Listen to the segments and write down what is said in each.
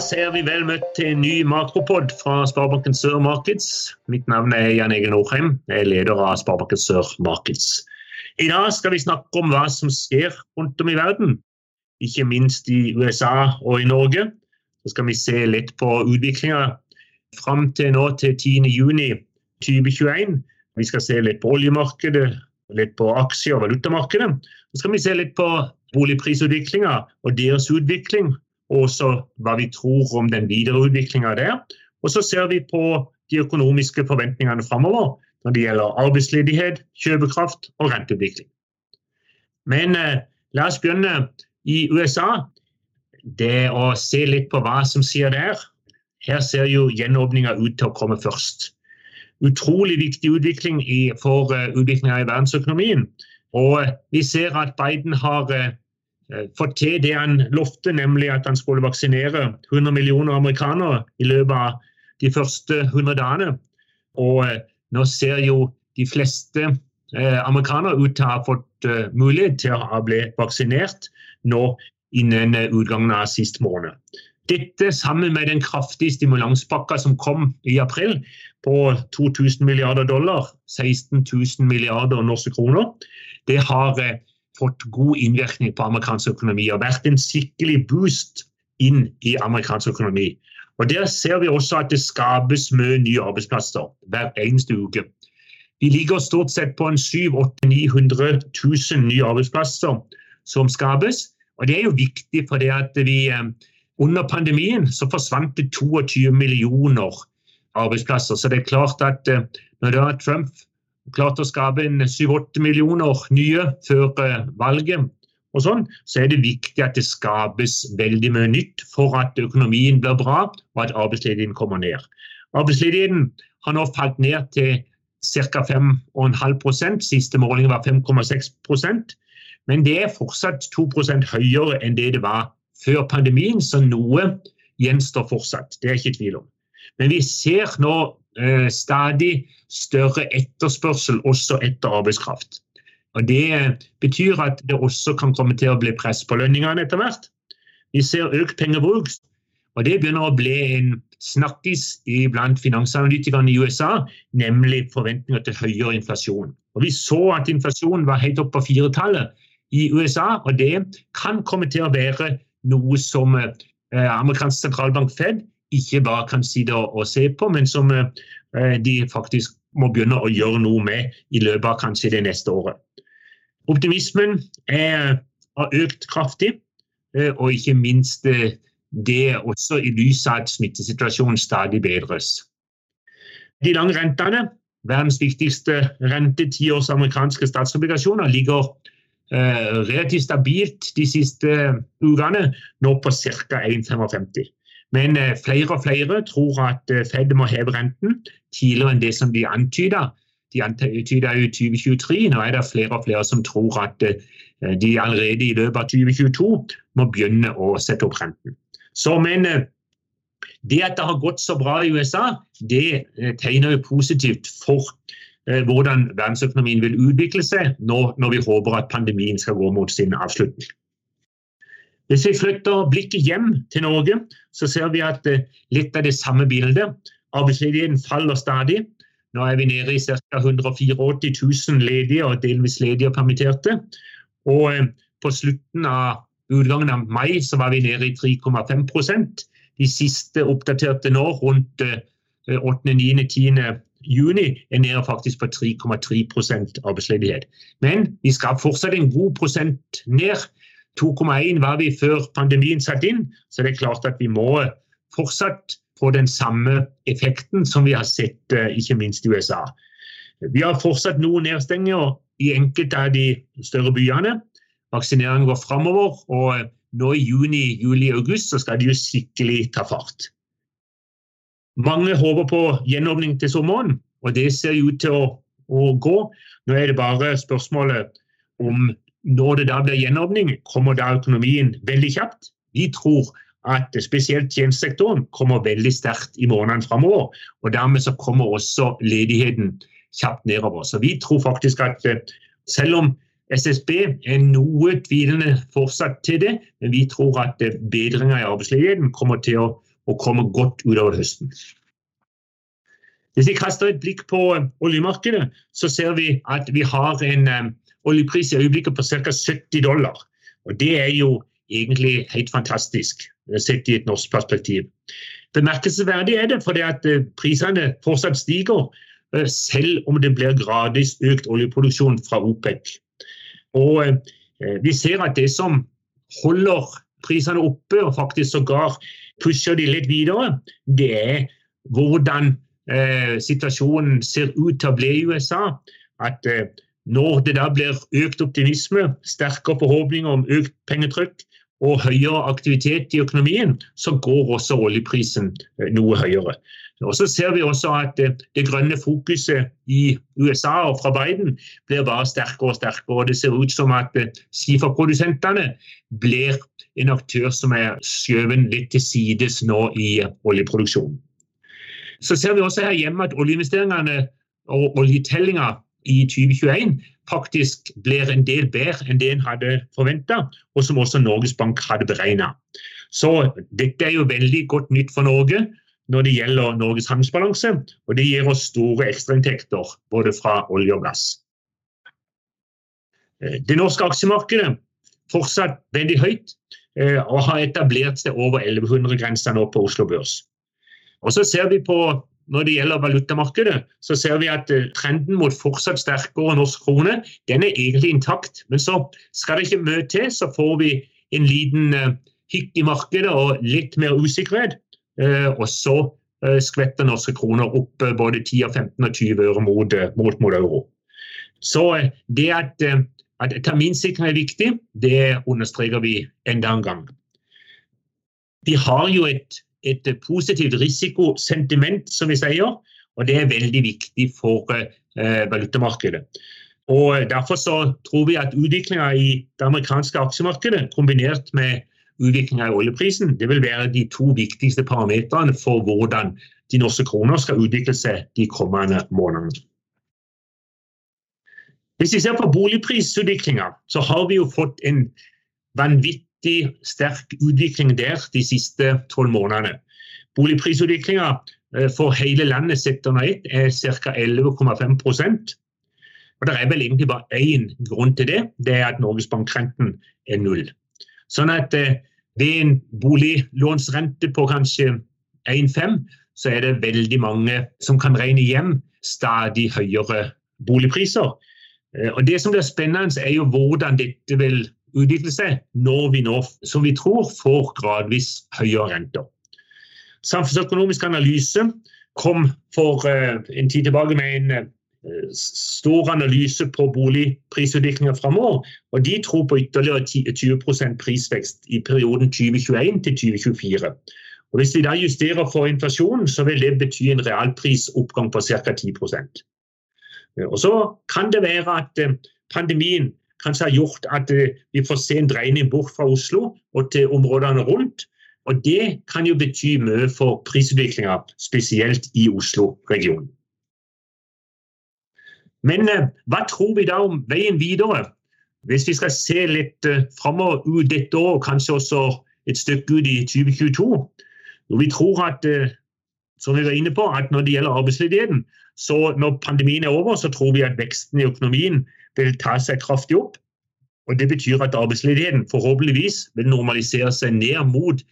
Ser vi vel møtt til en ny makropod fra Sparebanken Sør Markets. Mitt navn er Jan Egil Nordheim, jeg er leder av Sparebanken Sør Markets. I dag skal vi snakke om hva som skjer rundt om i verden, ikke minst i USA og i Norge. Så skal vi se litt på utviklinga fram til nå til 10.6.2021. Vi skal se litt på oljemarkedet, litt på aksje- og valutamarkedet. Så skal vi se litt på boligprisutviklinga og deres utvikling og også hva vi tror om den videre utviklinga der. Og så ser vi på de økonomiske forventningene framover når det gjelder arbeidsledighet, kjøpekraft og renteutvikling. Men eh, la oss begynne i USA. Det å se litt på hva som skjer der. Her ser jo gjenåpninga ut til å komme først. Utrolig viktig utvikling i, for uh, utviklinga i verdensøkonomien. Og vi ser at Biden har uh, Eh, fått til det han lovte, nemlig at han skulle vaksinere 100 millioner amerikanere i løpet av de første 100 dagene. Og eh, nå ser jo de fleste eh, amerikanere ut til å ha fått mulighet til å bli vaksinert nå innen utgangen av sist måned. Dette sammen med den kraftige stimulanspakka som kom i april på 2000 milliarder dollar, 16 000 milliarder norske kroner, det har fått god innvirkning på amerikansk økonomi og vært en skikkelig boost inn i amerikansk økonomi. Og Der ser vi også at det skapes mye nye arbeidsplasser hver eneste uke. Vi ligger stort sett på en 700 900 000 nye arbeidsplasser som skapes. Og Det er jo viktig, for det at vi eh, under pandemien så forsvant det 22 millioner arbeidsplasser. Så det er klart at eh, når da Trump klart å skape en 7-8 millioner nye før eh, valget, og sånn, så er det viktig at det skapes veldig mye nytt for at økonomien blir bra og at arbeidsledigheten kommer ned. Arbeidsledigheten har nå falt ned til ca. 5,5% Siste måling var 5,6% men det er fortsatt 2% høyere enn det det var før pandemien, så noe gjenstår fortsatt. Det er ikke tvil om. Men vi ser nå stadig større etterspørsel også etter arbeidskraft. Og Det betyr at det også kan komme til å bli press på lønningene etter hvert. Vi ser økt pengebruk, og det begynner å bli en snakkis blant finansanalytikerne i USA, nemlig forventninger til høyere inflasjon. Og Vi så at inflasjonen var helt opp på firetallet i USA, og det kan komme til å være noe som eh, amerikansk sentralbank Fed ikke bare kan sitte og se på, men som eh, de faktisk må begynne å gjøre noe med i løpet av kanskje det neste året. Optimismen er, har økt kraftig, eh, og ikke minst eh, det også i lys av at smittesituasjonen stadig bedres. De lange rentene, verdens viktigste rente, tiårs amerikanske statsobligasjoner, ligger eh, relativt stabilt de siste ukene, nå på ca. 1,55. Men eh, flere og flere tror at eh, Fed må heve renten tidligere enn det som de antyda. De antyda jo 2023. Nå er det flere og flere som tror at eh, de allerede i løpet av 2022 må begynne å sette opp renten. Så men det at det har gått så bra i USA, det tegner jo positivt for hvordan verdensøkonomien vil utvikle seg nå når vi håper at pandemien skal gå mot sin avslutning. Hvis vi flytter blikket hjem til Norge, så ser vi at eh, litt av det samme bildet. Arbeidsledigheten faller stadig. Nå er vi nede i ca. 184 000 ledige og delvis ledige og permitterte. Og eh, på slutten av utgangen av mai så var vi nede i 3,5% De siste oppdaterte nå, rundt 8., 9., 10. juni, er nede faktisk på 3,3% arbeidsledighet. Men vi skal fortsatt en god prosent ned 2,1 var vi før pandemien satte inn, så det er klart at vi må fortsatt få den samme effekten som vi har sett eh, ikke minst i USA. Vi har fortsatt noen nedstenginger i enkelte av de større byene. Vaksineringen går framover, og nå i juni, juli og august så skal det jo skikkelig ta fart. Mange håper på gjenåpning til sommeren, og det ser ut til å, å gå. Nå er det bare spørsmålet om når det da blir gjenåpning, kommer da økonomien veldig kjapt. Vi tror at spesielt tjenestesektoren kommer veldig sterkt i månedene framover. Og dermed så kommer også ledigheten kjapt nedover. Så vi tror faktisk at eh, selv om SSB er noe tvilende fortsatt til det, men vi tror at eh, bedringa i arbeidsledigheten kommer til å, å komme godt utover høsten. Hvis vi kaster et blikk på eh, oljemarkedet, så ser vi at vi har en oljepris i øyeblikket på ca. 70 dollar. Og Det er jo egentlig helt fantastisk sett i et norsk perspektiv. Bemerkelsesverdig er det fordi at prisene fortsatt stiger Eh, selv om det blir gradvis økt oljeproduksjon fra OPEC. Og eh, Vi ser at det som holder prisene oppe, og faktisk sågar pusher de litt videre, det er hvordan eh, situasjonen ser ut til å bli i USA. At eh, når det da blir økt optimisme, sterkere forhåpninger om økt pengetrykk og høyere aktivitet i økonomien, så går også oljeprisen eh, noe høyere. Og så ser vi også at det grønne fokuset i USA og fra Biden blir bare sterkere og sterkere. og Det ser ut som at skiferprodusentene blir en aktør som er skjøvet litt til sides nå i oljeproduksjonen. Så ser vi også her hjemme at oljeinvesteringene og oljetellinga i 2021 faktisk blir en del bedre enn det en hadde forventa, og som også Norges Bank hadde beregna. Så dette er jo veldig godt nytt for Norge når det gjelder Norges handelsbalanse, og det gir oss store ekstrainntekter både fra olje og gass. Eh, det norske aksjemarkedet fortsatt veldig høyt eh, og har etablert seg over 1100-grensa nå på Oslo Børs. Og så ser vi på, Når det gjelder valutamarkedet, så ser vi at eh, trenden mot fortsatt sterkere norsk krone den er egentlig intakt. Men så skal det ikke mye til, så får vi en liten hikk i markedet og litt mer usikkerhet. Eh, og så eh, skvetter norske kroner opp eh, både 10, 15 og 20 øre mot, mot, mot euro. Så det at, at terminsikring er viktig, det understreker vi enda en gang. Vi har jo et, et positivt risikosentiment, som vi sier, og det er veldig viktig for eh, valutamarkedet. Og Derfor så tror vi at utviklinga i det amerikanske aksjemarkedet, kombinert med utviklinga i oljeprisen, det vil være de to viktigste parametrene for hvordan de norske kroner skal utvikle seg de kommende månedene. Hvis vi ser på boligprisutviklinga, så har vi jo fått en vanvittig sterk utvikling der de siste tolv månedene. Boligprisutviklinga eh, for hele landet sett under ett er ca. 11,5% og Det er vel egentlig bare én grunn til det, det er at Norges bankrenten er null. Sånn at eh, ved en boliglånsrente på kanskje 1,5, så er det veldig mange som kan regne hjem stadig høyere boligpriser. Eh, og Det som blir spennende, er jo hvordan dette vil utvikle seg når vi nå, som vi tror, får gradvis høyere renter. Samfunnsøkonomisk analyse kom for uh, en tid tilbake med en stor analyse på boligprisutviklinga framover. Og de tror på ytterligere 20% prisvekst i perioden 2021 til 2024. Og Hvis de da justerer for inflasjonen, så vil det bety en realprisoppgang på ca. 10% Og Så kan det være at eh, pandemien kanskje har gjort at eh, vi får se en dreining bort fra Oslo og til områdene rundt. Og Det kan jo bety mye for prisutviklinga, spesielt i Oslo-regionen. Men eh, hva tror vi da om veien videre? Hvis vi skal se litt eh, framover ut dette år, kanskje også et stykke ut i 2022. Vi tror at, som vi var inne på, at når det gjelder arbeidsledigheten, så når pandemien er over, så tror vi at veksten i økonomien vil ta seg kraftig opp. Og Det betyr at arbeidsledigheten forhåpentligvis vil normalisere seg ned mot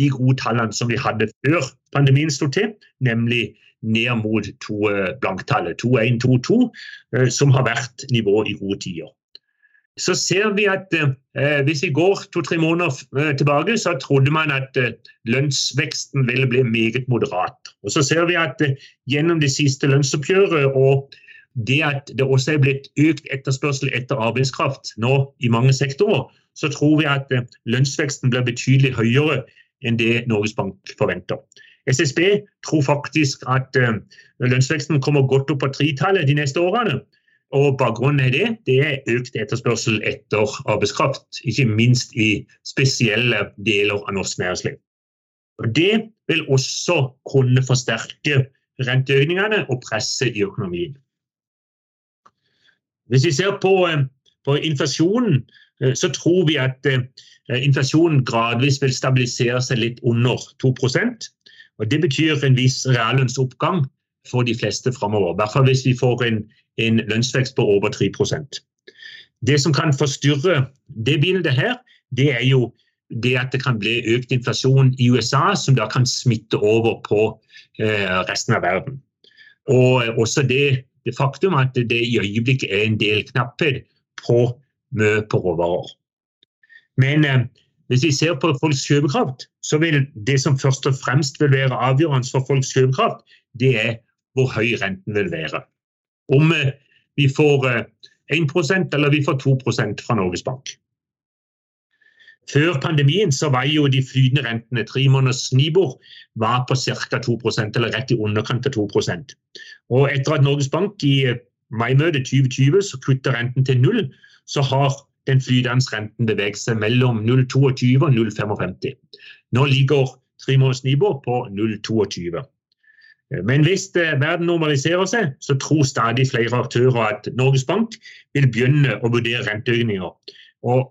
de gode tallene som vi hadde før pandemien sto til, nemlig ned mot to eh, blanktallet, 2-1-2-2, eh, som har vært nivå i gode tider. Så ser vi at eh, hvis vi går to-tre måneder eh, tilbake, så trodde man at eh, lønnsveksten ville bli meget moderat. Og Så ser vi at eh, gjennom det siste lønnsoppgjøret og det at det også er blitt økt etterspørsel etter arbeidskraft nå i mange sektorer, så tror vi at lønnsveksten blir betydelig høyere enn det Norges Bank forventer. SSB tror faktisk at lønnsveksten kommer godt opp på tretallet de neste årene. Og Bakgrunnen er det, det er økt etterspørsel etter arbeidskraft, ikke minst i spesielle deler av norsk næringsliv. Og Det vil også kunne forsterke renteøkningene og presset i økonomien. Hvis vi ser på, på inflasjonen, så tror vi at inflasjonen gradvis vil stabilisere seg litt under 2% og Det betyr en viss reallønnsoppgang for de fleste framover. I hvert fall hvis vi får en, en lønnsvekst på over 3% Det som kan forstyrre det bildet her, det er jo det at det kan bli økt inflasjon i USA, som da kan smitte over på eh, resten av verden. Og også det, det, faktum at det i øyeblikket er en del knapphet på mye på råvarer. Men eh, hvis vi ser på folks kjøpekraft, så vil det som først og fremst vil være avgjørende for folks kjøpekraft, det er hvor høy renten vil være. Om eh, vi får 1 eh, eller vi får 2 fra Norges Bank. Før pandemien så var jo de flytende rentene, tre måneders Nibor, var på ca. 2% eller rett i underkant av 2% Og Etter at Norges Bank i eh, mai-møtet 2020 så kutta renten til null, så har den flytende renten beveget seg mellom 0,22 og 0,55. Nå ligger tre måneders Nibor på 0,22. Men hvis verden normaliserer seg, så tror stadig flere aktører at Norges Bank vil begynne å vurdere renteøkninger. Og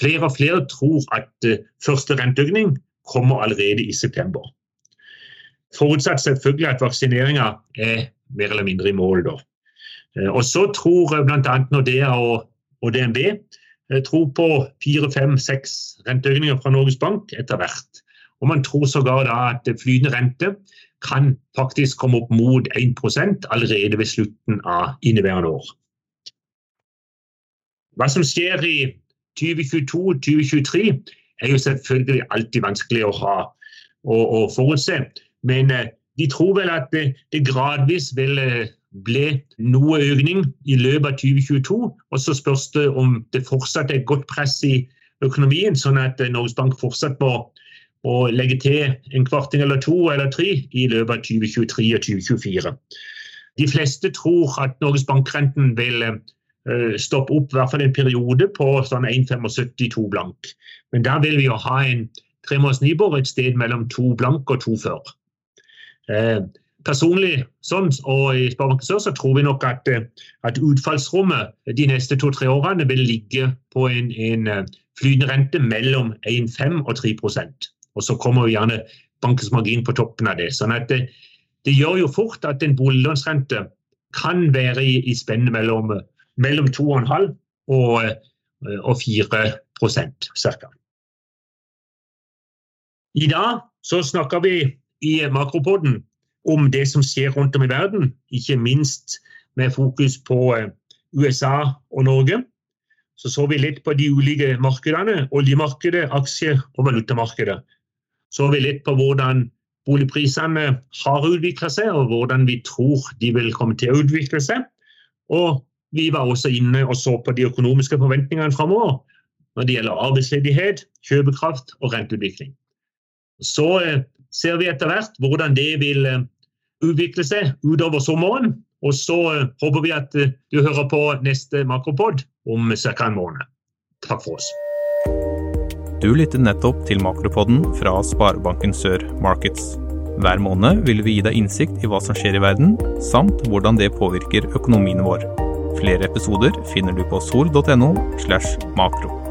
flere og flere tror at eh, første renteøkning kommer allerede i september. Forutsatt selvfølgelig at vaksineringa er mer eller mindre i mål da. Eh, og så tror bl.a. Nordea og, og DNB eh, tror på fire, fem, seks renteøkninger fra Norges Bank etter hvert. Og man tror sågar da at flytende rente kan faktisk komme opp mot 1% allerede ved slutten av inneværende år. Hva som skjer i 2022-2023 er jo selvfølgelig alltid vanskelig å ha og, forutse. Men eh, de tror vel at det, gradvis vil eh, bli noe økning i løpet av 2022. Og så spørs det om det fortsatt er godt press i økonomien, sånn at eh, Norges Bank fortsatt må og legge til en kvarting eller to eller tre i løpet av 2023 og 2024. De fleste tror at Norges bankrenten vil stoppe opp i hvert fall en periode på sånn 1,75 blank. Men der vil vi jo ha en tremåneders Nibor et sted mellom to blank og to før. Uh, personlig sånn, og i Sparebanken Sør så tror vi nok at, eh, at utfallsrommet de neste to-tre årene vil ligge på en, en flytende rente mellom 1,5 og 3% og så kommer jo gjerne bankens margin på toppen av det. sånn at det, det gjør jo fort at en boliglånsrente kan være i, i spennet mellom, mellom 2,5 og, og 4 ca. I dag så snakker vi i Makropoden om det som skjer rundt om i verden, ikke minst med fokus på eh, USA og Norge. Så så vi litt på de ulike markedene, oljemarkedet, aksje- og valutamarkedet så vi litt på hvordan boligprisene har utvikla seg, og hvordan vi tror de vil komme til å utvikle seg. Og vi var også inne og så på de økonomiske forventningene framover når det gjelder arbeidsledighet, kjøpekraft og renteutvikling. Så eh, ser vi etter hvert hvordan det vil eh, utvikle seg utover sommeren. Og så eh, håper vi at du hører på neste Makropod om ca. en måned. Takk for oss. Du lytter nettopp til Makropodden fra Sparebanken Sør Markets. Hver måned vil vi gi deg innsikt i hva som skjer i verden, samt hvordan det påvirker økonomien vår. Flere episoder finner du på sol.no slash makro.